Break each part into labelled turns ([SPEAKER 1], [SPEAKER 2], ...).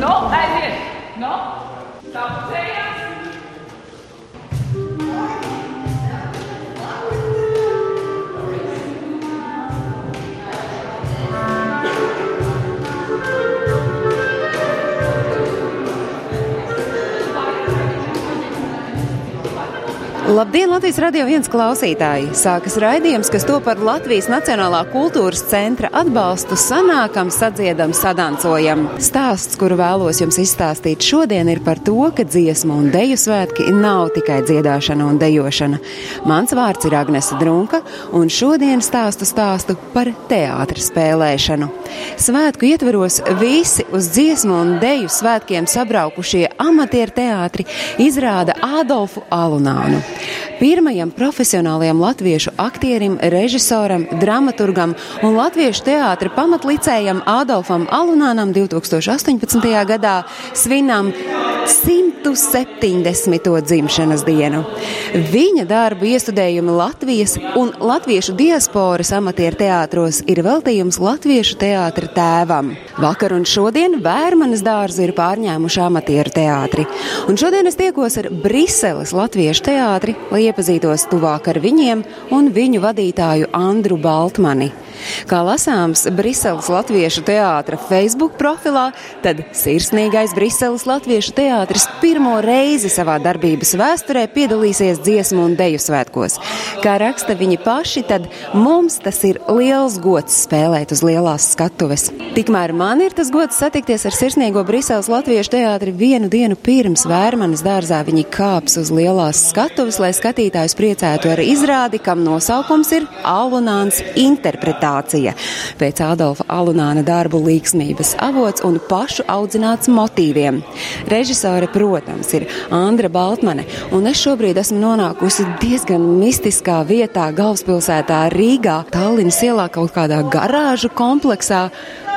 [SPEAKER 1] Nu, aiziet! Nu, tapcējās!
[SPEAKER 2] Labdien, Latvijas radio viens klausītāji! Sākas raidījums, kas to par Latvijas Nacionālā kultūras centra atbalstu sanākam, sadziedam, sadancojam. Stāsts, kuru vēlos jums izstāstīt šodien, ir par to, ka dziesmu un deju svētki nav tikai dziedāšana un dejošana. Mans vārds ir Agnese Drunka, un šodien stāstu stāstu par teātra spēlēšanu. Svētku ietveros visi uz dziesmu un deju svētkiem sabraukušie amatieru teātri izrāda Ādolfu Alunānu. Pirmajam profesionālajam latviešu aktierim, režisoram, dramaturgam un latviešu teātra pamatlicējam Ādolfam Alunānam 2018. gadā svinam 170. dzimšanas dienu. Viņa darbu iestudējumi Latvijas un latviešu diasporas amatieru teātros ir veltījums latviešu teātra tēvam. Vakar un šodien Vērmanas dārzu ir pārņēmuši amatieru teātri. Un šodien es tiekos ar Briseles latviešu teātri, lai iepazītos tuvāk ar viņiem un viņu vadītāju Andru Baltmani. Kā lasāms Briseles Latviešu teātra Facebook profilā, tad sirsnīgais Briseles Latviešu teātris pirmo reizi savā darbības vēsturē piedalīsies dziesmu un deju svētkos. Kā raksta viņi paši, tad mums tas ir liels gods spēlēt uz lielās skatuves. Tikmēr man ir tas gods satikties ar sirsnīgo Briseles Latviešu teātri vienu dienu pirms Vērmanas dārzā viņi kāps uz lielās skatuves, lai skatītājus priecētu ar izrādi, kam nosaukums ir Alunāns interpretācija. Pēc Ādolfa Alunāna darbu līksmības avots un pašu audzināts motīviem. Režisore, protams, ir Andra Baltmane, un es šobrīd esmu nonākusi diezgan mistiskā vietā galvaspilsētā Rīgā, Tallinas ielā kaut kādā garāžu kompleksā,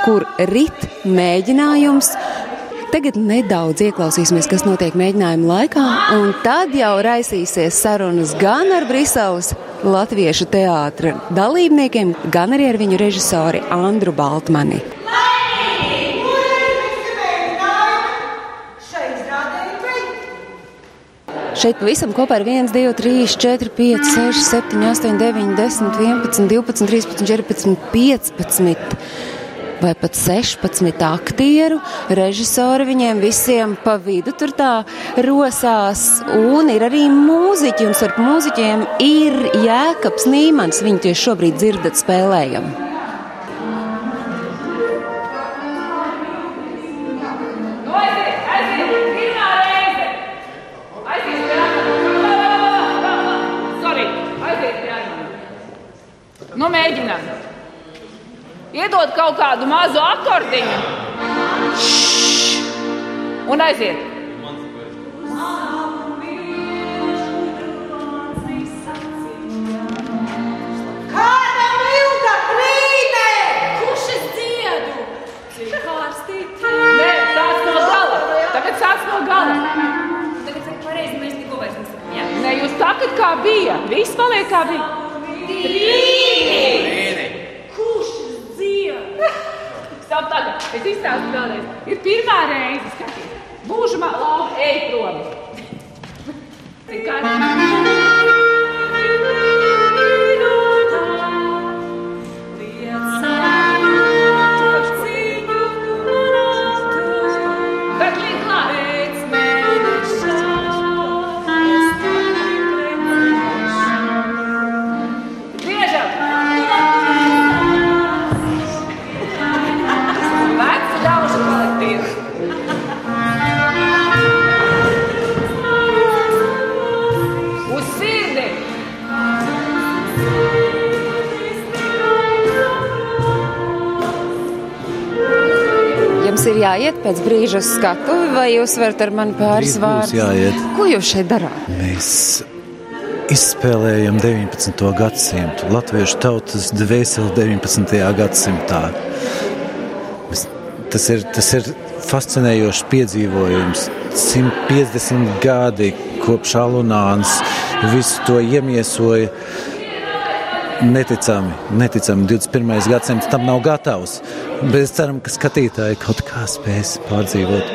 [SPEAKER 2] kur rit mēģinājums Tagad nedaudz ieklausīsimies, kas notiek mēģinājuma laikā, un tad jau raisīsies sarunas gan ar Briseles latviešu teātra dalībniekiem, gan arī ar viņu režisori Andru Baltmani. Šeit pavisam kopā ir 1, 2, 3, 4, 5, 6, 7, 8, 9, 10, 11, 12, 13, 14, 15 vai pat 16 aktieru, režisori viņiem visiem pa vidu tur tā rosās, un ir arī mūziķi, un starp mūziķiem ir Jēkabs Nīmans, viņu tieši šobrīd dzirdat spēlējam.
[SPEAKER 1] Nu, aiziet, aiziet! Pirmā reize! Aiziet pie Anna! Sorry, aiziet pie Anna! Nu, mēģinām! Iedod kaut kādu mazu akordiņu! Ššš! Un aiziet!
[SPEAKER 3] Kādam ilga krīne!
[SPEAKER 4] Kurš es dziedu? Cik kārstīt?
[SPEAKER 1] Nē, sāc no gala! Tagad sāc no gala!
[SPEAKER 4] Tagad saka pareizi, mēs neko vairs nesakām?
[SPEAKER 1] Nē, jūs takat kā bija! Viss paliek kā bija!
[SPEAKER 4] Trīni! Kurš es dziedu?
[SPEAKER 1] Stāv tagad! Es izstāstu vēlreiz! Ir pirmā reize, skaties! Man labi, ej prom! Cik kārtīgi!
[SPEAKER 2] Jāiet pēc brīža uz skatuvi, vai jūs varat ar mani pāris vārdus?
[SPEAKER 5] jāiet.
[SPEAKER 2] Ko jūs šeit darāt?
[SPEAKER 5] Mēs izspēlējam 19. gadsimtu, latviešu tautas dvēseli 19. gadsimtā. Mēs, tas, ir, tas ir fascinējošs piedzīvojums. 150 gadi kopš Alunāns visu to iemiesoja neticami, neticami 21. gadsimts tam nav gatavs. Es ceru, ka skatītāji kaut kā spēs pārdzīvot.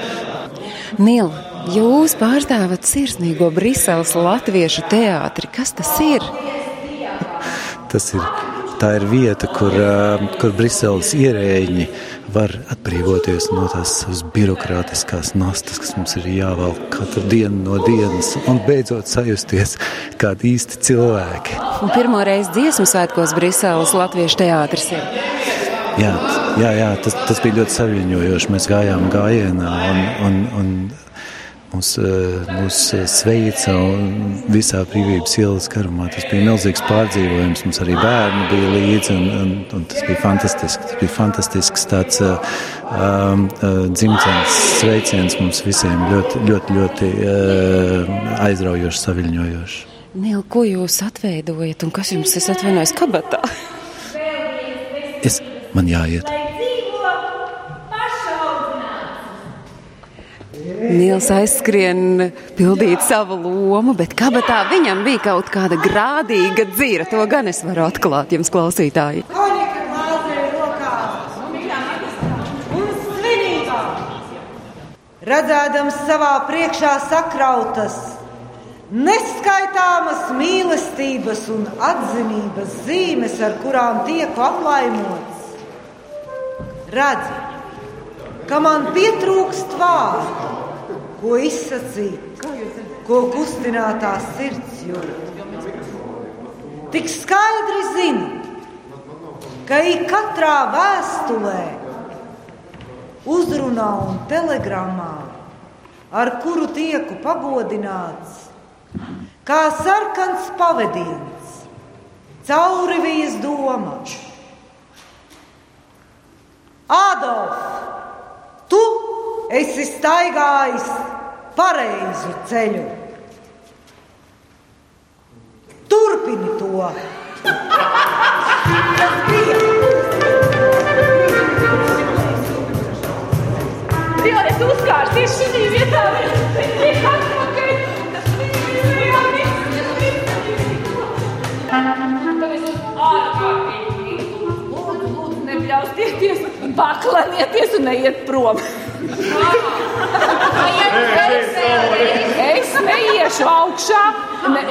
[SPEAKER 2] Nīla, jūs pārstāvat sirsnīgo Briseles latviešu teātri. Kas tas ir?
[SPEAKER 5] Tas ir, tā ir vieta, kur, kur Briseles ierēģi var atbrīvoties no tās birokrātiskās nastas, kas mums ir jāvelk katru dienu no dienas, un beidzot sajusties kā īsti cilvēki.
[SPEAKER 2] Un pirmo reizi dziesmu svētkos Briseles latviešu teātris ir.
[SPEAKER 5] Jā, jā, jā tas, tas bija ļoti saviņojoši. Mēs gājām gājienā un, un, un mūs, eh, mūs sveica un visā brīvības ielas garumā. Tas bija milzīgs pārdzīvojums. Mums arī bērni bija līdzi un, un, un tas bija fantastiski. Tas bija fantastisks tāds um, dzimtenes sveiciens mums visiem ļoti, ļoti, ļoti uh, aizraujoši, saviņojoši.
[SPEAKER 2] Nīla, ko jūs atveidojat un kas jums ir atvainojis kabatā?
[SPEAKER 5] Es, man jāiet.
[SPEAKER 2] Nīls aizskrien pildīt savu lomu, bet kabatā viņam bija kaut kāda grādīga dzīra. To gan es varu atklāt jums, klausītāji.
[SPEAKER 3] Redzēdams savā priekšā sakrautas, neskaitāmas mīlestības un atzinības zīmes, ar kurām tieku aplaimots, redzu, ka man pietrūkst vārdu, ko izsacīt, ko kustinātā sirds jūt. Tik skaidri zinu, ka ik katrā vēstulē, uzrunā un telegramā, ar kuru tieku pagodināts, kā sarkans pavadiens, cauri vijas. Ādolf, tu esi staigājis pareizu ceļu. Turpini to! Tas bija!
[SPEAKER 1] Es uzkāršu tieši šī vietā. Ārkārtīgi. Lūdzu, lūdzu, nebļaustieties, paklanieties un neiet prom. Es neiešu augšā. Ne,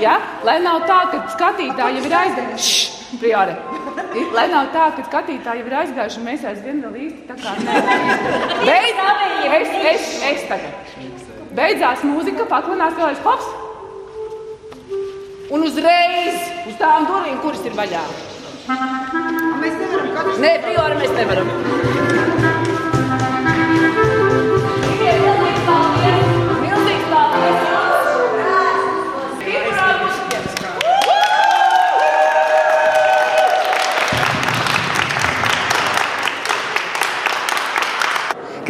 [SPEAKER 1] ja? Lai nav tā, ka skatītāji jau ir aizgājuši. Priore. Lai nav tā, ka skatītāji jau ir aizgājuši, un mēs aizvien vēl īsti tā kā nē. Beidzās, es, es, es tagad. Beidzās mūzika, paklinās vēlreiz hops. Un uzreiz uz tām durvīm, kuras ir vaļā. Ne, bio Armes Nemerom.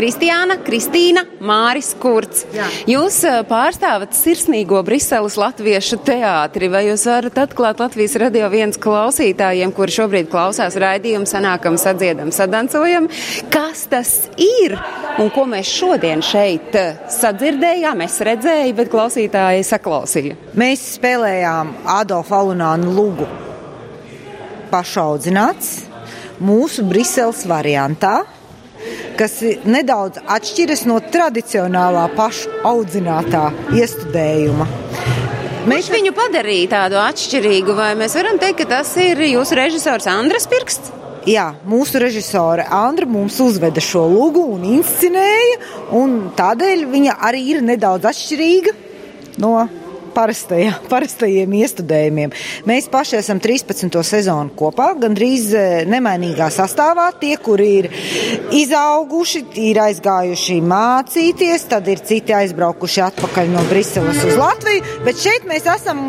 [SPEAKER 2] Kristiāna, Kristīna, Māris Kurts.
[SPEAKER 3] Jā.
[SPEAKER 2] Jūs eh, pārstāvat sirsnīgo Briseles latviešu teātri. Vai jūs varat atklāt Latvijas radio viens klausītājiem, kuri šobrīd klausās raidījumu, sanākam, sadziedam, sadancojam, kas tas ir un ko mēs šodien šeit eh, sadzirdējām? Es redzēju, bet klausītāji saklausīja.
[SPEAKER 3] Mēs spēlējām Adolfa Alunānu lugu pašaudzināts mūsu Briseles variantā, kas nedaudz atšķiras no tradicionālā pašu audzinātā iestudējuma.
[SPEAKER 2] Mēs viņu padarīja tādu atšķirīgu, vai mēs varam teikt, ka tas ir jūsu režisors Andras Pirksts?
[SPEAKER 3] Jā, mūsu režisore Andra mums uzveda šo lugu un inscenēja, un tādēļ viņa arī ir nedaudz atšķirīga no parastajā, parastajiem iestudējumiem. Mēs paši esam 13. sezonu kopā, gandrīz eh, nemainīgā sastāvā. Tie, kuri ir izauguši, ir aizgājuši mācīties, tad ir citi aizbraukuši atpakaļ no Briseles uz Latviju, bet šeit mēs esam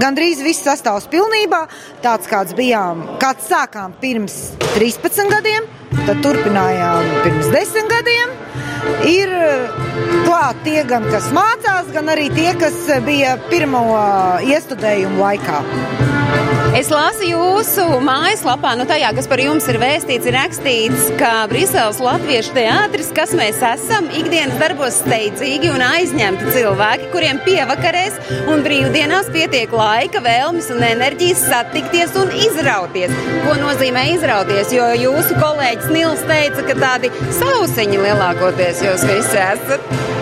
[SPEAKER 3] gandrīz viss sastāvs pilnībā, tāds kāds bijām, kāds sākām pirms 13 gadiem, tad turpinājām pirms 10 gadiem. Ir klāt tie, gan kas mācās, gan arī tie, kas bija pirmo uh, iestudējumu laikā.
[SPEAKER 2] Es lasu jūsu mājaslapā, nu tajā, kas par jums ir vēstīts, ir rakstīts, ka Briseles Latviešu teātris, kas mēs esam, ikdienas darbos steidzīgi un aizņemti cilvēki, kuriem pievakarēs un brīvdienās pietiek laika, vēlmes un enerģijas satikties un izrauties. Ko nozīmē izrauties? Jo jūsu kolēģis Nils teica, ka tādi sauseņi lielākoties jūs visi esat.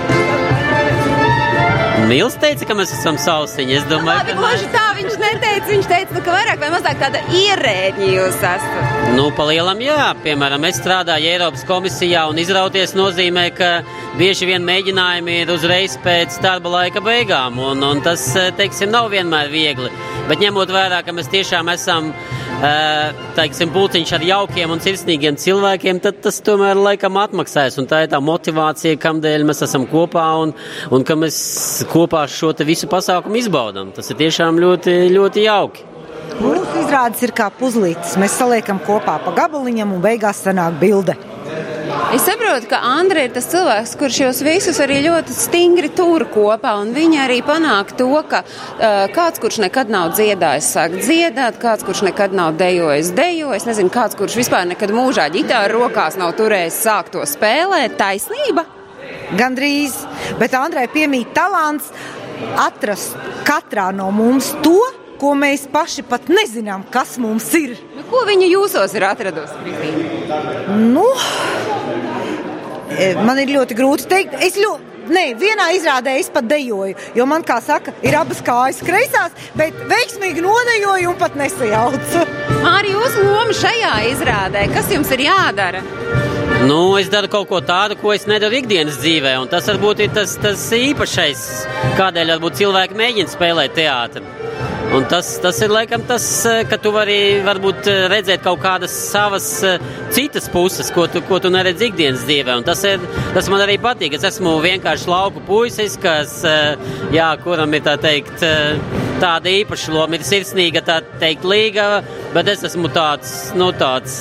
[SPEAKER 6] Nils teica, ka mēs esam sausiņi. Es domāju,
[SPEAKER 2] Labi, gluži tā viņš neteica. Viņš teica, nu, ka vairāk vai mazāk tāda ierēģi jūs esat.
[SPEAKER 6] Nu, palielam, jā. Piemēram, es strādāju Eiropas komisijā un izrauties nozīmē, ka bieži vien mēģinājumi ir uzreiz pēc darba laika beigām. Un, un tas, teiksim, nav vienmēr viegli. Bet ņemot vērā, ka mēs tiešām esam teiksim, pulciņš ar jaukiem un sirsnīgiem cilvēkiem, tad tas tomēr laikam atmaksājas. Un tā ir tā motivācija, kādēļ mēs esam kopā un, un ka mēs kopā šo visu pasākumu izbaudām. Tas ir tiešām ļoti, ļoti jauki.
[SPEAKER 3] Mūsu izrādes ir kā puzlītes. Mēs saliekam kopā pa gabaliņam un beigās sanāk bilde.
[SPEAKER 2] Es saprotu, ka Andra ir tas cilvēks, kurš jūs visus arī ļoti stingri tur kopā, un viņa arī panāk to, ka uh, kāds, kurš nekad nav dziedājis, sāk dziedāt, kāds, kurš nekad nav dejojis, dejojis, nezinu, kāds, kurš vispār nekad mūžā ģitāru rokās nav turējis, sāk to spēlēt. Taisnība?
[SPEAKER 3] Gandrīz, bet Andrai piemīt talants atrast katrā no mums to, ko mēs paši pat nezinām, kas mums ir.
[SPEAKER 2] Nu, ko viņa jūsos ir atradusi?
[SPEAKER 3] Nu, man ir ļoti grūti pateikt. Es ļoti. Nē, vienā izrādē es pat dejoju, jo man, kā saka, ir abas kājas kreisās, bet veiksmīgi nodejoju un pat nesajaucu.
[SPEAKER 2] Arī jūsu loma šajā izrādē, kas jums ir jādara?
[SPEAKER 6] Nu, es daru kaut ko tādu, ko es nedaru ikdienas dzīvē, un tas varbūt ir tas, tas īpašais, kādēļ varbūt cilvēki mēģina spēlēt teātri. Un tas, tas ir laikam tas, ka tu vari varbūt redzēt kaut kādas savas citas puses, ko tu, ko tu neredz ikdienas dzīvē. Un tas, ir, tas man arī patīk. Es esmu vienkārši lauku puisis, kas, jā, kuram ir tā teikt, tāda īpaša loma, ir sirsnīga, tā teikt, līga, bet es esmu tāds, nu, tāds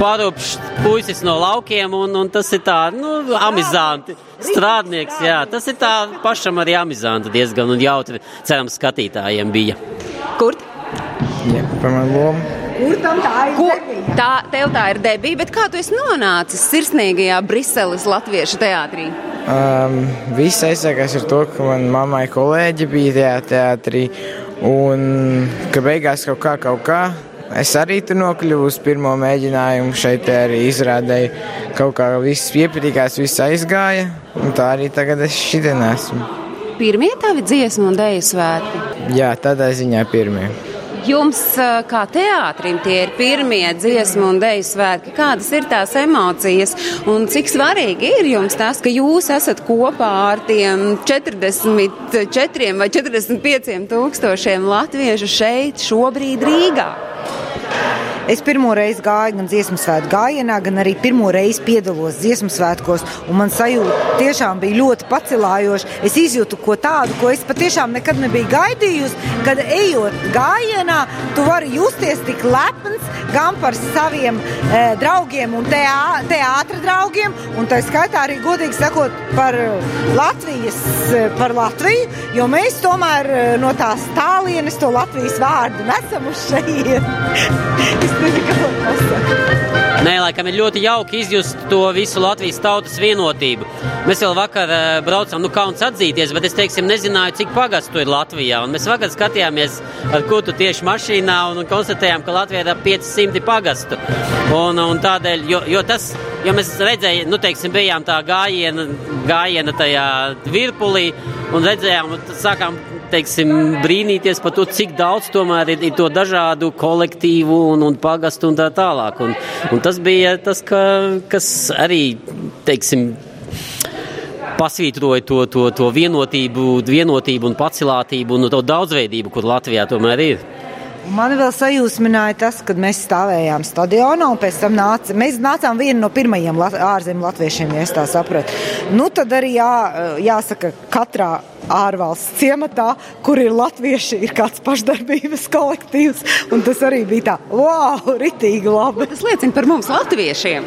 [SPEAKER 6] parupšs puisis no laukiem, un, un tas ir tā, nu, amizanti. Strādnieks, jā, tas ir tā pašam arī amizanti diezgan un jautri, cerams, skatītājiem bija.
[SPEAKER 2] Kur?
[SPEAKER 7] Jā, par manu lomu.
[SPEAKER 3] Kur tam tā ir?
[SPEAKER 2] Ko, tā, tev tā ir debija, bet kā tu esi nonācis sirsnīgajā Briseles latviešu teātrī?
[SPEAKER 7] Um, viss aizsākās ar to, ka manai mammai kolēģi bija tajā teātrī, un ka beigās kaut kā, kaut kā Es arī tur nokļuvu uz pirmo mēģinājumu. Šeit arī izrādīju, kaut kā viss iepatikās, viss aizgāja. Un tā arī tagad es šitien esmu.
[SPEAKER 2] Pirmie tavi dziesmu un dēļu svētki?
[SPEAKER 7] Jā, tādā ziņā pirmie.
[SPEAKER 2] Jums, kā teātrim, tie ir pirmie dziesmu un dēļu svētki. Kādas ir tās emocijas un cik svarīgi ir jums tas, ka jūs esat kopā ar tiem 44 vai 45 tūkstošiem latviešu šeit šobrīd Rīgā?
[SPEAKER 3] Es pirmo reizi gāju gan dziesmu svētku gājienā, gan arī pirmo reizi piedalos dziesmu svētkos. Man sajūta tiešām bija ļoti pacelājoša. Es izjūtu ko tādu, ko es patiešām nekad nebiju gaidījusi. Kad ejot gājienā, tu vari justies tik lepns gan par saviem e, draugiem un teā, teātra draugiem, un tā skaitā arī godīgi sakot par Latvijas, par Latviju, jo mēs tomēr no tās tālienes to Latvijas vārdu nesam uz šeit.
[SPEAKER 6] Nē, laikam ir ļoti jauki izjust to visu Latvijas tautas vienotību. Mēs vēl vakar uh, braucām, nu, kauns atzīties, bet es, teiksim, nezināju, cik pagastu ir Latvijā. Un mēs vakar skatījāmies ar kutu tieši mašīnā un, un konstatējām, ka Latvijā ir ap 500 pagastu. Un, un tādēļ, jo, jo tas, jo mēs redzējām, nu, teiksim, bijām tā gājiena, gājiena tajā virpulī un redzējām, sākām teiksim, brīnīties par to, cik daudz tomēr ir, ir to dažādu kolektīvu un, un pagastu un tā tālāk. Un, un tas bija tas, ka, kas arī, teiksim, pasvītroja to, to, to vienotību, vienotību un pacilātību un to daudzveidību, kur Latvijā tomēr ir.
[SPEAKER 3] Man vēl sajūsmināja tas, kad mēs stāvējām stadionā un pēc tam nāca, mēs nācām vieni no pirmajiem ārzemju latviešiem, ja es tā sapratu. Nu, tad arī jā, jāsaka, katrā ārvalsts ciematā, kur ir latvieši, ir kāds pašdarbības kolektīvs. Un tas arī bija tā, wow, ritīgi labi.
[SPEAKER 2] Tas liecina par mums, latviešiem.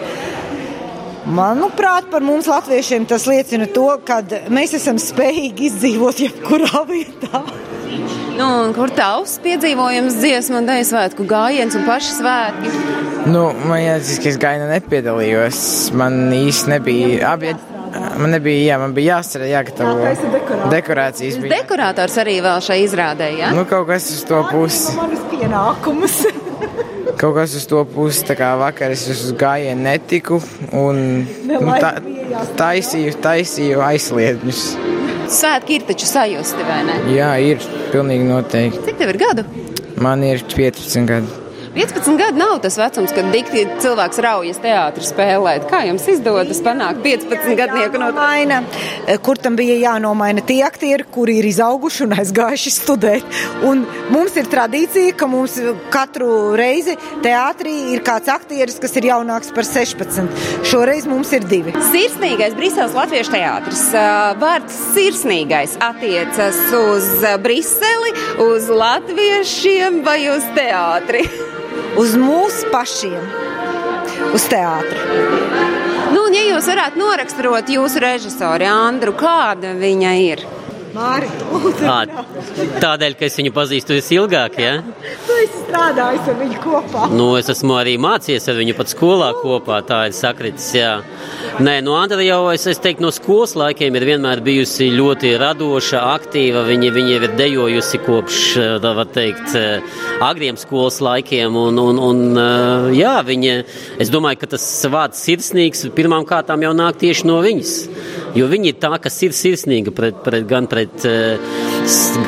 [SPEAKER 3] Manuprāt, par mums, latviešiem, tas liecina to, ka mēs esam spējīgi izdzīvot jebkurā vietā.
[SPEAKER 2] Nu, un kur tavs piedzīvojums dziesmu un dēļ svētku gājiens un paši svētki?
[SPEAKER 7] Nu, man jāatzīst, ka es gainu nepiedalījos. Man īsti nebija. Abi, Man nebija, jā, man bija jāstrādā, jāgatavo
[SPEAKER 3] dekorācijas.
[SPEAKER 7] dekorācijas. Bija.
[SPEAKER 2] Dekorators arī vēl šai izrādē, jā?
[SPEAKER 7] Nu, kaut kas uz to pusi.
[SPEAKER 3] Manas pienākumus.
[SPEAKER 7] Kaut kas uz to pusi, tā kā vakar es uz gājienu netiku un nu, tā, taisīju, taisīju aizliedņus.
[SPEAKER 2] Svētki ir taču sajusti, vai ne?
[SPEAKER 7] Jā, ir pilnīgi noteikti.
[SPEAKER 2] Cik tev ir gadu?
[SPEAKER 7] Man ir 15 gadi.
[SPEAKER 2] 15 gadi nav tas vecums, kad dikti cilvēks raujas teātrī spēlēt. Kā jums izdodas panākt 15 gadnieku no
[SPEAKER 3] Maina, kur tam bija jānomaina tie aktieri, kuri ir izauguši un aizgājuši studēt. Un mums ir tradīcija, ka mums katru reizi teātrī ir kāds aktieris, kas ir jaunāks par 16. Šoreiz mums ir divi.
[SPEAKER 2] Sirsnīgais Briseles Latviešu teātris. Ā, Vārds sirsnīgais attiecas uz Briseli, uz latviešiem vai uz teātri?
[SPEAKER 3] Uz mūsu pašiem, uz teātri.
[SPEAKER 2] Nu, ja jūs varētu noraksturot jūsu režisori Andru, kāda viņa ir?
[SPEAKER 3] Māri,
[SPEAKER 6] Ā, Tādēļ, ka es viņu pazīstu visilgāk, ja?
[SPEAKER 3] tu esi strādājis ar viņu kopā.
[SPEAKER 6] Nu, es esmu arī mācījies ar viņu pat skolā kopā, tā ir sakritis, jā. Nē, no Andra jau, es, es teiktu, no skolas laikiem ir vienmēr bijusi ļoti radoša, aktīva. Viņa, viņa ir dejojusi kopš, tā var teikt, agriem skolas laikiem. Un, un, un jā, viņa, es domāju, ka tas vārds sirsnīgs pirmām kārtām jau nāk tieši no viņas. Jo viņa ir tā, kas ir sirsnīga pret, pret, gan pret eh, s-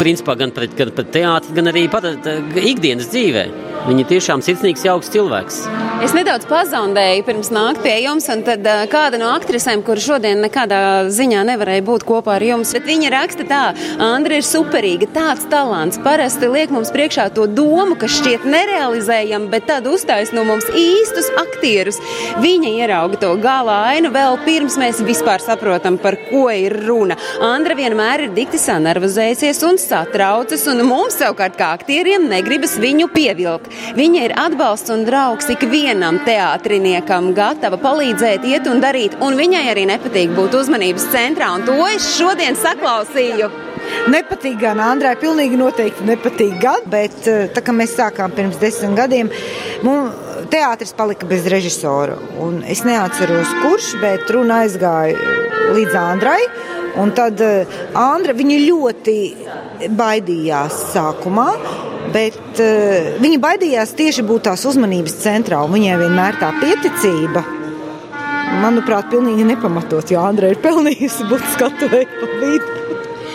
[SPEAKER 6] principā gan pret, gan pret teātri, gan arī pat eh, ikdienas dzīvē. Viņa tiešām sirsnīgs, jauks cilvēks.
[SPEAKER 2] Es nedaudz pazudēju pirms nākt pie jums, un tad kāda no aktrisēm, kur šodien nekādā ziņā nevarēja būt kopā ar jums, bet viņa raksta tā, Andra ir superīga, tāds talants. Parasti liek mums priekšā to domu, kas šķiet nerealizējama, bet tad uzstājas no mums īstus aktierus. Viņa ierauga to gala ainu vēl pirms mēs vispār saprotam, par ko ir runa. Andra vienmēr ir dikti sanervozējusies un satraucas, un mums savukārt kā aktieriem negribas viņu pievilkt. Viņa ir atbalsts un draugs ikvienam teātriniekam, gatava palīdzēt, iet un darīt, un viņai arī nepatīk būt uzmanības centrā, un to es šodien saklausīju.
[SPEAKER 3] Nepatīk gan Andrai, pilnīgi noteikti nepatīk gan, bet eh, tā kā mēs sākām pirms desmit gadiem, mums teātris palika bez režisora. Un es neatceros, kurš, bet runa aizgāja līdz Andrai. Un tad eh, Andra ļoti baidījās sākumā, bet uh, viņa baidījās tieši būt tās uzmanības centrā, un viņai vienmēr tā pieticība. Manuprāt, pilnīgi nepamatot, jo Andra ir pelnījusi būt skatuvei pa vidu.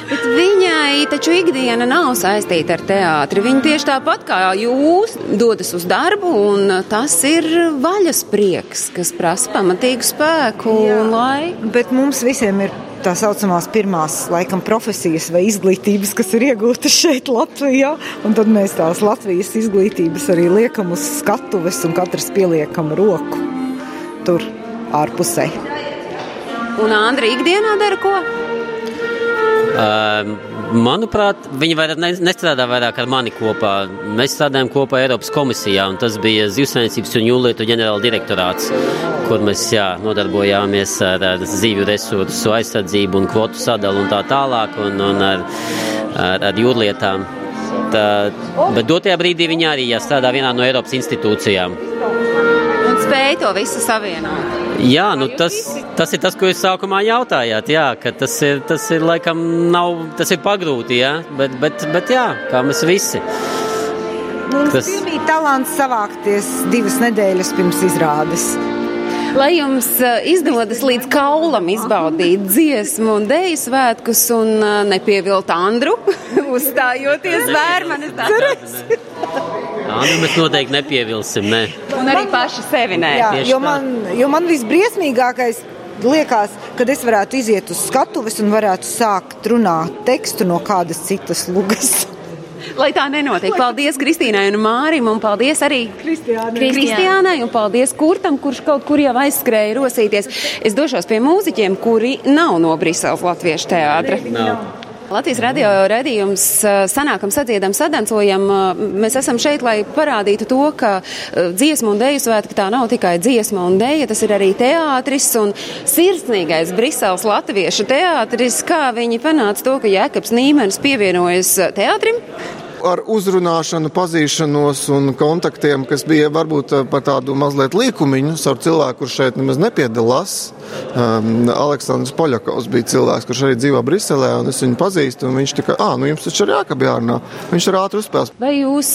[SPEAKER 2] Bet viņai taču ikdiena nav saistīta ar teātri. Viņa tieši tāpat kā jūs dodas uz darbu, un tas ir vaļas prieks, kas prasa pamatīgu spēku un laiku.
[SPEAKER 3] Bet mums visiem ir tā saucamās pirmās, laikam, profesijas vai izglītības, kas ir iegūtas šeit, Latvijā. Un tad mēs tās Latvijas izglītības arī liekam uz skatuves, un katrs pieliekam roku tur ārpusē.
[SPEAKER 2] Un Andra ikdienā dara ko?
[SPEAKER 6] Uh, manuprāt, viņi vairāk ne- nestrādā vairāk ar mani kopā. Mēs strādājam kopā Eiropas komisijā, un tas bija Zivsainiecības un jūlietu ģenerāla direktorāts, kur mēs jā, nodarbojāmies ar, ar zivju resursu aizsardzību un kvotu sadalu un tā tālāk, un, un ar, ar, ar jūrlietām. Tā, bet dotajā brīdī viņi arī jāstrādā vienā no Eiropas institūcijām.
[SPEAKER 2] Un spēj to visu savienot.
[SPEAKER 6] Jā, nu tas, tas ir tas, ko jūs sākumā jautājāt. Jā, ka tas ir, tas ir laikam nav, tas ir pagrūti, jā, bet, bet, bet jā, kā mēs visi.
[SPEAKER 3] Mums
[SPEAKER 6] Tas-
[SPEAKER 3] tas... bija talants savākties divas nedēļas pirms izrādes.
[SPEAKER 2] Lai jums eh, izdodas līdz kaulam izbaudīt dziesmu un dēļu svētkus un eh, nepievilt Andru, uzstājoties vērmanis tādas.
[SPEAKER 6] Andru mēs noteikti nepievilsim, ne.
[SPEAKER 2] Un arī paši sevi nē.
[SPEAKER 3] Jā, jo man, jo man visbriesmīgākais liekas, kad es varētu iziet uz skatuves un varētu sākt runāt tekstu no kādas citas lugas.
[SPEAKER 2] Lai tā nenotiek. Paldies Kristīnai un Mārim, un paldies arī
[SPEAKER 3] Kristiāna.
[SPEAKER 2] Kristiānai, un paldies Kurtam, kurš kaut kur jau aizskrēja rosīties. Es došos pie mūziķiem, kuri nav no Briseles Latviešu teātra.
[SPEAKER 6] Nav.
[SPEAKER 2] Latvijas radio redzījums sanākam, sadziedam, sadancojam. Mēs esam šeit, lai parādītu to, ka dziesmu un deju svētki tā nav tikai dziesma un deja, tas ir arī teātris un sirsnīgais Briseles latviešu teātris. Kā viņi panāca to, ka Jēkabs Nīmenis pievienojas teātrim?
[SPEAKER 8] Ar uzrunāšanu, pazīšanos un kontaktiem, kas bija varbūt eh, par tādu mazliet līkumiņu ar cilvēku, kurš šeit nemaz nepiedalās. Um, Aleksandrs Poļakovs bija cilvēks, kurš arī dzīvo Briselē, un es viņu pazīstu. Viņš tikai, ah, nu jums taču ir jākab jārunā. Viņš ir ātri uzspēlējis.
[SPEAKER 2] Vai jūs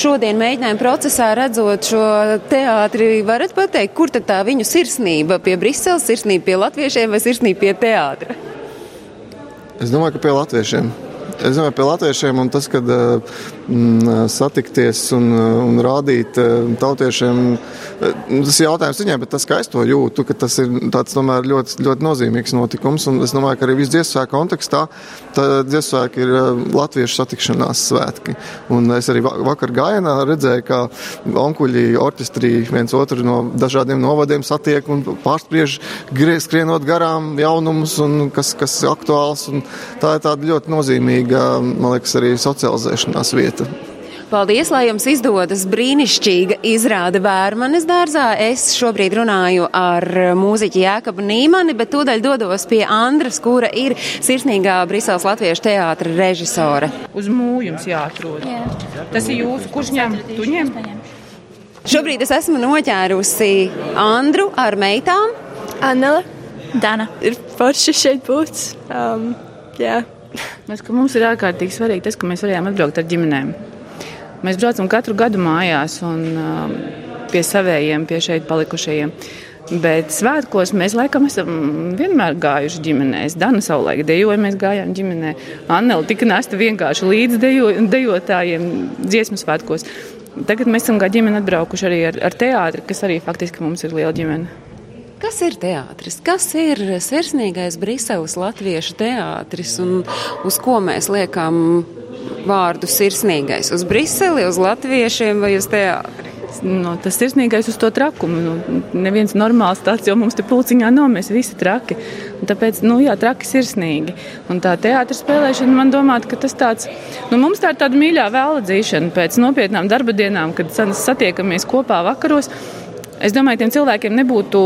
[SPEAKER 2] šodien mēģinājuma procesā redzot šo teātri, varat pateikt, kur tad tā viņu sirsnība pie Briseles, sirsnība pie latviešiem vai sirsnība pie teātra?
[SPEAKER 8] Es domāju, ka pie latviešiem. Es domāju, pie latviešiem un tas, kad mm, satikties un, un rādīt tautiešiem, tas ir jautājums viņiem, bet tas, kā es to jūtu, ka tas ir tāds tomēr ļoti, ļoti nozīmīgs notikums. Un es domāju, ka arī visu dziesmu kontekstā dziesmu ir latviešu satikšanās svētki. Un es arī vakar gājienā redzēju, kā onkuļi orķestrī viens otru no dažādiem novadiem satiek un pārspriež, skrienot garām jaunumus un kas, kas aktuāls. Un tā ir tāda ļoti nozīmīga man liekas, arī socializēšanās vieta.
[SPEAKER 2] Paldies, lai jums izdodas brīnišķīga izrāde Vērmanes dārzā. Es šobrīd runāju ar mūziķi Jēkabu Nīmani, bet tūdaļ dodos pie Andras, kura ir sirsnīgā Briseles Latviešu teātra režisore.
[SPEAKER 1] Uz mūjums jāatrod. Jā. Tas ir jūsu, kurš ņem? Tu ņem?
[SPEAKER 2] Šobrīd es esmu noķērusi Andru ar meitām.
[SPEAKER 9] Anela, Dana. Ir forši šeit būt. Um, jā.
[SPEAKER 1] Mēs, mums ir ārkārtīgi svarīgi tas, ka mēs varējām atbraukt ar ģimenēm. Mēs braucam katru gadu mājās un um, pie savējiem, pie šeit palikušajiem. Bet svētkos mēs laikam esam vienmēr gājuši ģimenēs. Dana savulaik dejoja, mēs gājām ģimenē. Annela tika nesta vienkārši līdz dejo, dejotājiem dziesmu svētkos. Tagad mēs esam kā ģimene atbraukuši arī ar, ar teātri, kas arī faktiski mums ir liela ģimene.
[SPEAKER 2] Kas ir teātris? Kas ir sirsnīgais Briseles latviešu teātris un uz ko mēs liekam vārdu sirsnīgais? Uz Briseli, uz latviešiem vai uz teātri?
[SPEAKER 1] Nu, tas sirsnīgais uz to trakumu. Nu, neviens normāls tāds jau mums te pulciņā nav. Mēs visi traki. Un tāpēc, nu, jā, traki sirsnīgi. Un tā teātris spēlēšana, man domāt, ka tas tāds, nu, mums tā ir tāda mīļā vēladzīšana pēc nopietnām darba dienām, kad satiekamies kopā vakaros. Es domāju, tiem cilvēkiem nebūtu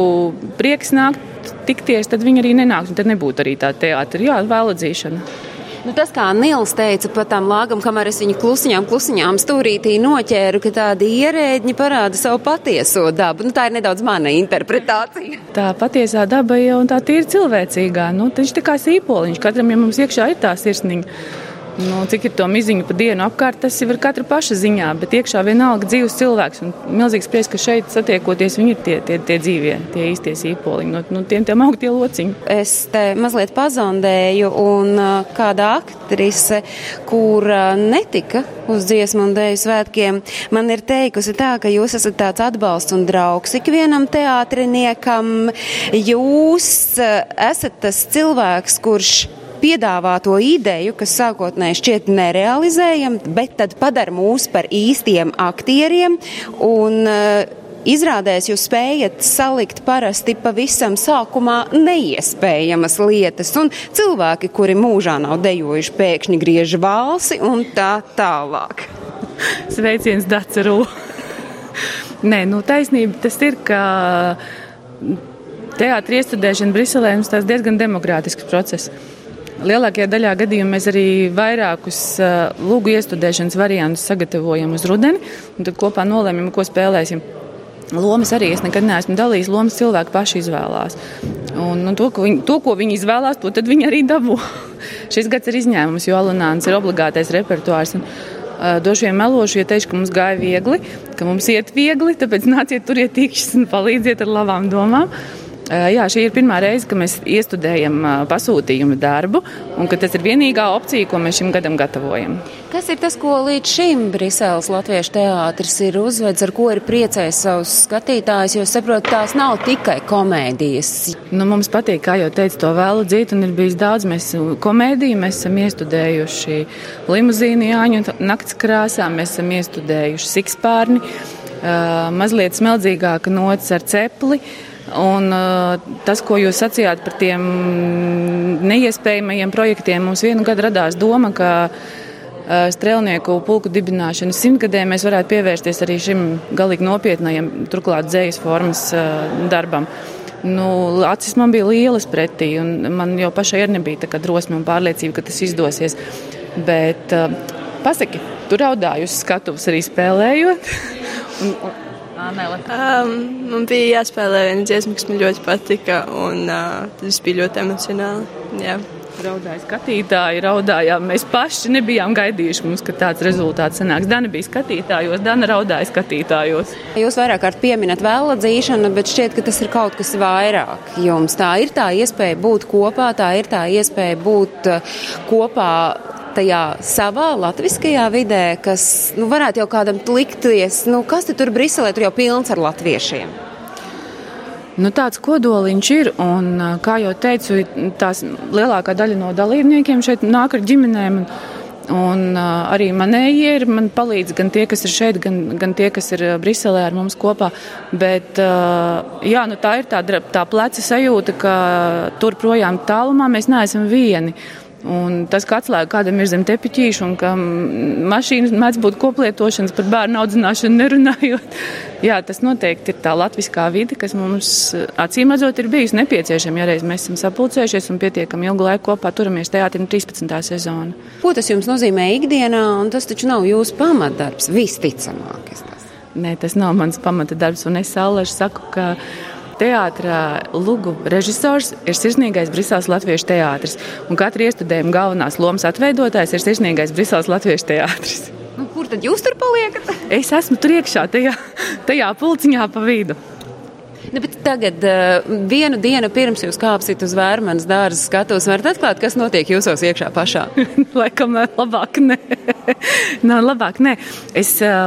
[SPEAKER 1] prieks nākt tikties, tad viņi arī nenāks. Tad nebūtu arī tā teātris, jā, vēladzīšana.
[SPEAKER 2] Nu, tas, kā Nils teica par tām lāgām, kamēr es viņu klusiņām, klusiņām stūrītī noķēru, ka tādi ierēģi parāda savu patieso dabu. Nu, tā ir nedaudz mana interpretācija.
[SPEAKER 1] Tā patiesā daba jau tā ir cilvēcīgā. Nu, viņš tā kā sīpoliņš, katram ja mums iekšā ir tā sirsniņa. Nu, cik ir to miziņu pa dienu apkārt, tas ir katra paša ziņā, bet iekšā vienalga dzīves cilvēks. Un milzīgs prieks, ka šeit satiekoties, viņi ir tie, tie, tie dzīvie, tie īstie sīpoliņi, no, no tiem, tiem augtie lociņi.
[SPEAKER 2] Es te mazliet pazondēju, un kāda aktrise, kur netika uz dziesmu un dēļu svētkiem, man ir teikusi tā, ka jūs esat tāds atbalsts un draugs ikvienam teātriniekam. Jūs esat tas cilvēks, kurš piedāvā to ideju, kas sākotnēji šķiet nerealizējama, bet tad padara mūs par īstiem aktieriem. Un, uh, Izrādēs jūs spējat salikt parasti pavisam sākumā neiespējamas lietas, un cilvēki, kuri mūžā nav dejojuši, pēkšņi griež valsi un tā tālāk.
[SPEAKER 1] Sveiciens Daceru! Nē, nu taisnība tas ir, ka teātris iestudēšana Briselē mums tas diezgan demokrātisks process. Lielākajā daļā gadījumā mēs arī vairākus uh, lūgu iestudēšanas variantus sagatavojam uz rudeni, un tad kopā nolēmjam, ko spēlēsim. Lomas arī es nekad neesmu dalījis. Lomas cilvēki paši izvēlās. Un, un to, ko viņi, to, ko viņi izvēlās, to viņi arī dabū. Šis gads ir izņēmums, jo Alunāns ir obligātais repertuārs. Un, uh, Došu vien melošu, ja teikšu, ka mums gāja viegli, ka mums iet viegli, tāpēc nāciet turiet tikšķis un palīdziet ar labām domām. Jā, šī ir pirmā reize, kad mēs iestudējam pasūtījumu darbu, un tas ir vienīgā opcija, ko mēs šim gadam gatavojam.
[SPEAKER 2] Kas ir tas, ko līdz šim Briseles Latviešu teātris ir uzvedis, ar ko ir priecējis savus skatītājus, jo saprotu, tās nav tikai komēdijas.
[SPEAKER 1] Nu, mums patīk, kā jau teicu, to vēlu dzīt, un ir bijis daudz mēs komēdiju, mēs esam iestudējuši limuzīnu Jāņu nakts krāsā, mēs esam iestudējuši sikspārni, mazliet smeldzīgāka nots ar cepli. Un uh, tas, ko jūs sacījāt par tiem neiespējamajiem projektiem, mums vienu gadu radās doma, ka uh, strēlnieku pulku dibināšanas simtgadē mēs varētu pievērsties arī šim galīgi nopietnajam, turklāt dzējas formas uh, darbam. Nu, acis man bija lielas pretī, un man jau pašai nebija tā drosme un pārliecība, ka tas izdosies. Bet pasaki, tu raudāji uz skatuves arī spēlējot. un, un,
[SPEAKER 9] Āmele? Um, man bija jāspēlē viena dziesma, kas man ļoti patika, un uh, tas bija ļoti emocionāli. Jā.
[SPEAKER 1] Raudāja skatītāji, raudājām. Mēs paši nebijām gaidījuši, mums, ka tāds rezultāts sanāks. Dana bija skatītājos, Dana raudāja skatītājos.
[SPEAKER 2] Jūs vairāk kārt pieminat vēl atzīšanu, bet šķiet, ka tas ir kaut kas vairāk jums. Tā ir tā iespēja būt kopā, tā ir tā iespēja būt kopā tajā savā latviskajā vidē, kas nu, varētu jau kādam likties, nu, kas tur Briselē tur jau pilns ar latviešiem?
[SPEAKER 1] Nu, tāds kodoliņš ir, un, kā jau teicu, tās lielākā daļa no dalībniekiem šeit nāk ar ģimenēm. Un uh, arī manējie ir, man palīdz gan tie, kas ir šeit, gan, gan tie, kas ir Briselē ar mums kopā. Bet uh, jā, nu tā ir tā, tā pleca sajūta, ka tur projām tālumā mēs neesam vieni. Uh, Un tas, ka atslēga kādam ir zem tepiķīša un ka mašīnas mēdz būt koplietošanas par bērnu audzināšanu nerunājot, jā, tas noteikti ir tā latviskā vide, kas mums acīm redzot ir bijusi nepieciešama, ja reiz mēs esam sapulcējušies un pietiekami ilgu laiku kopā turamies teātrim 13. sezonu.
[SPEAKER 2] Ko tas jums nozīmē ikdienā, un tas taču nav jūsu pamatdarbs, visticamāk?
[SPEAKER 1] Nē, tas nav mans pamata darbs, un es saulēšu saku, ka Teātrā Lugu režisors ir sirsnīgais Briseles Latviešu teātris, un katra iestudējuma galvenās lomas atveidotājs ir sirsnīgais Briseles Latviešu teātris.
[SPEAKER 2] Nu, kur tad jūs tur paliekat?
[SPEAKER 1] Es esmu tur iekšā, tajā, tajā pulciņā pa vidu.
[SPEAKER 2] Ne, nu, tagad, uh, vienu dienu pirms jūs kāpsiet uz vērmanas dārza skatuves, varat atklāt, kas notiek jūsos iekšā pašā?
[SPEAKER 1] Laikam labāk nē. Nā, labāk nē. Es uh,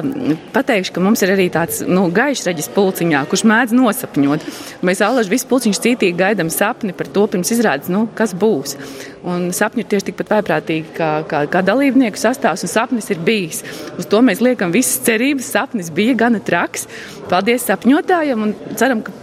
[SPEAKER 1] pateikšu, ka mums ir arī tāds nu, gaišs reģis pulciņā, kurš mēdz nosapņot. Mēs allaži visu pulciņu cītīgi gaidām sapni par to pirms izrādes, nu, kas būs. Un sapņi ir tieši tikpat vaiprātīgi kā, kā, kā dalībnieku sastāvs, un sapnis ir bijis. Uz to mēs liekam visas cerības. Sapnis bija gana traks. Paldies sapņotājiem un ceram, ka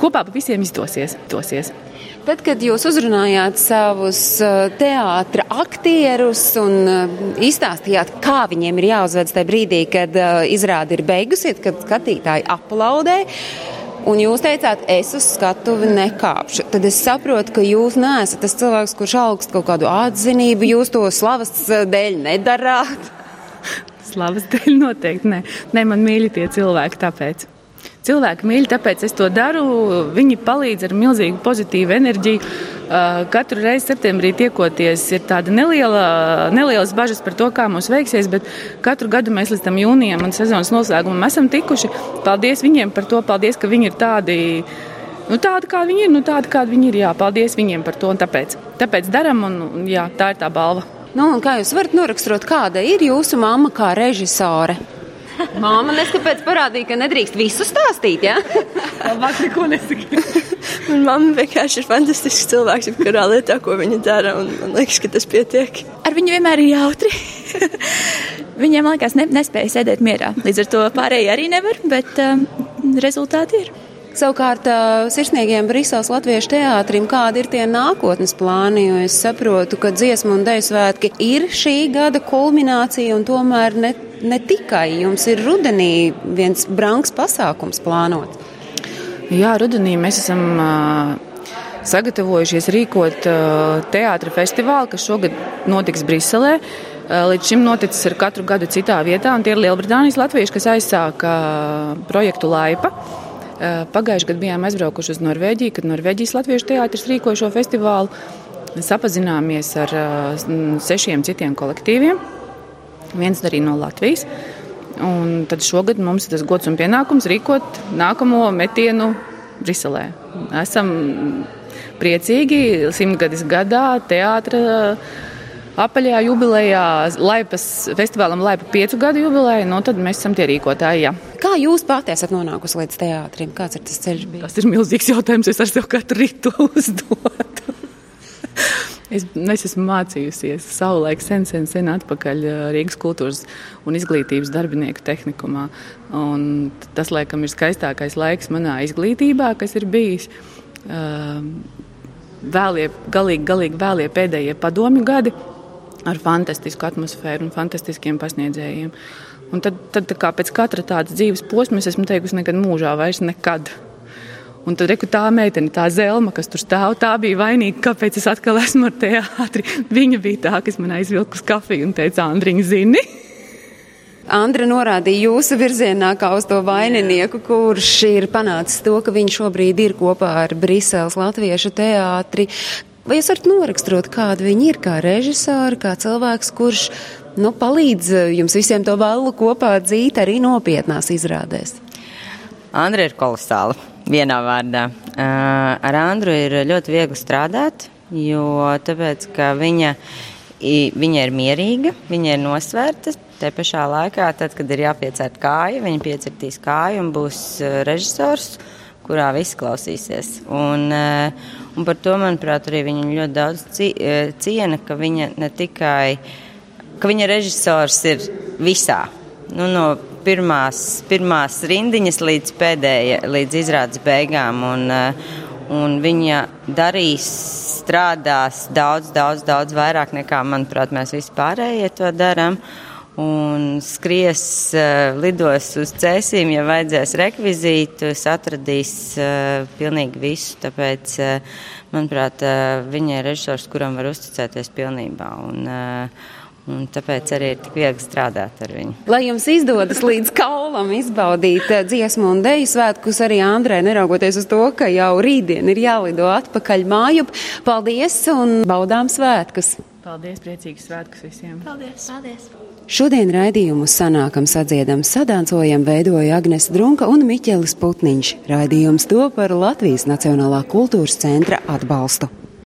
[SPEAKER 1] kopā visiem izdosies. izdosies.
[SPEAKER 2] Tad, kad jūs uzrunājāt savus uh, teātra aktierus un uh, izstāstījāt, kā viņiem ir jāuzvedas tajā brīdī, kad uh, izrāde ir beigusies, kad skatītāji aplaudē, Un jūs teicāt, es uz skatuvi nekāpšu. Tad es saprotu, ka jūs neesat tas cilvēks, kurš augst kaut kādu atzinību. Jūs to slavas dēļ nedarāt.
[SPEAKER 1] Slavas dēļ noteikti nē. Nē, man mīļi tie cilvēki tāpēc. Cilvēki mīl, tāpēc es to daru. Viņi palīdz ar milzīgu pozitīvu enerģiju. Katru reizi septembrī tiekoties, ir tāda neliela, nelielas bažas par to, kā mums veiksies, bet katru gadu mēs līdz tam jūnijam un sezonas noslēgumam esam tikuši. Paldies viņiem par to, paldies, ka viņi ir tādi. Nu, tāda, kā viņi ir, nu, tāda, kāda viņi ir. Jā, paldies viņiem par to. Tāpēc, tāpēc darām, un jā, tā ir tā balva.
[SPEAKER 2] Nu, kā jūs varat noraksturot, kāda ir jūsu mamma kā režisore? Māma neskapēc parādīja, ka nedrīkst visu stāstīt, jā? Ja?
[SPEAKER 1] Labāk neko nesaki.
[SPEAKER 9] Man mamma vienkārši ir fantastisks cilvēks, jebkurā lietā, ko viņa dara, un man liekas, ka tas pietiek.
[SPEAKER 10] Ar viņu vienmēr ir jautri. Viņiem, man liekas, ne, nespēja sēdēt mierā. Līdz ar to pārējie arī nevar, bet um, rezultāti ir.
[SPEAKER 2] Savukārt, sirsnīgiem Briseles latviešu teātrim, kādi ir tie nākotnes plāni, jo es saprotu, ka dziesmu un deju svētki ir šī gada kulminācija un tomēr ne, ne tikai jums ir rudenī viens branks pasākums plānot.
[SPEAKER 1] Jā, rudenī mēs esam uh, sagatavojušies rīkot teātra festivālu, kas šogad notiks Briselē. Līdz šim noticis ar katru gadu citā vietā, un tie ir Lielbritānijas latvieši, kas aizsāka projektu Laipa. Pagājušajā gadā bijām aizbraukuši uz Norvēģiju, kad Norvēģijas Latviešu teātris rīkoja šo festivālu. Sapazināmies ar sešiem citiem kolektīviem, viens arī no Latvijas. Un tad šogad mums ir tas gods un pienākums rīkot nākamo metienu Briselē. Esam priecīgi simtgadis gadā teātris apaļajā jubilejā, Laipas festivālam Laipa piecu gadu jubileja, no nu, tad mēs esam tie rīkotāji. Jā.
[SPEAKER 2] Kā jūs pati esat nonākusi līdz teātrim? Kāds ir tas ceļš? Bijis?
[SPEAKER 1] Tas ir milzīgs jautājums. Es ar sev katru rītu uzdotu. Es, es esmu mācījusies savulaik, sen, sen, sen atpakaļ Rīgas kultūras un izglītības darbinieku tehnikumā. Un tas, laikam, ir skaistākais laiks manā izglītībā, kas ir bijis. Vēlie, galīgi, galīgi vēlie pēdējie padomju gadi ar fantastisku atmosfēru un fantastiskiem pasniedzējiem. Un tad, tad kā pēc katra tādas dzīves posma, es esmu teikusi, nekad mūžā vairs nekad. Un tad reku tā meitene, tā zelma, kas tur stāv, tā bija vainīga, kāpēc es atkal esmu ar teātri. Viņa bija tā, kas man aizvilka uz kafiju un teica, Andriņ, zini.
[SPEAKER 2] Andra norādīja jūsu virzienā kā uz to vaininieku, kurš ir panācis to, ka viņš šobrīd ir kopā ar Briseles Latviešu teātri. Vai jūs varat noraksturot, kāda viņa ir kā režisori, kā cilvēks, kurš nu, palīdz jums visiem to vēlu kopā dzīt arī nopietnās izrādēs?
[SPEAKER 11] Andra ir kolosāla vienā vārdā. Ar Andru ir ļoti viegli strādāt, jo tāpēc, viņa, viņa ir mierīga, viņa ir nosvērta. Te pašā laikā, tad, kad ir jāpiecērt kāja, viņa piecirtīs kāju un būs režisors, kurā visi klausīsies. Un, un par to, manuprāt, arī viņa ļoti daudz ciena, ka viņa ne tikai, ka viņa režisors ir visā. Nu, no pirmās, pirmās rindiņas līdz pēdējai, līdz izrādes beigām. Un, eh, un viņa darīs, strādās daudz, daudz, daudz vairāk nekā, manuprāt, mēs vispārējie to darām. Un skries, uh, lidos uz cēsīm, ja vajadzēs rekvizītus, atradīs uh, pilnīgi visu. Tāpēc, manuprāt, viņa ir režisors, kuram var uzticēties pilnībā. Un, uh, Un tāpēc arī ir tik viegli strādāt ar viņu.
[SPEAKER 2] Lai jums izdodas līdz kaulam izbaudīt eh, dziesmu un deju svētkus, arī Andrē, neraugoties uz to, ka jau rītdien ir jālido atpakaļ mājup. Paldies un baudām svētkus!
[SPEAKER 1] Paldies, priecīgs svētkus visiem!
[SPEAKER 10] Paldies! Paldies.
[SPEAKER 2] Šodien raidījumu sanākam sadziedam sadancojam veidoja Agnes Drunka un Miķelis Putniņš. Raidījums to par Latvijas Nacionālā kultūras centra atbalstu.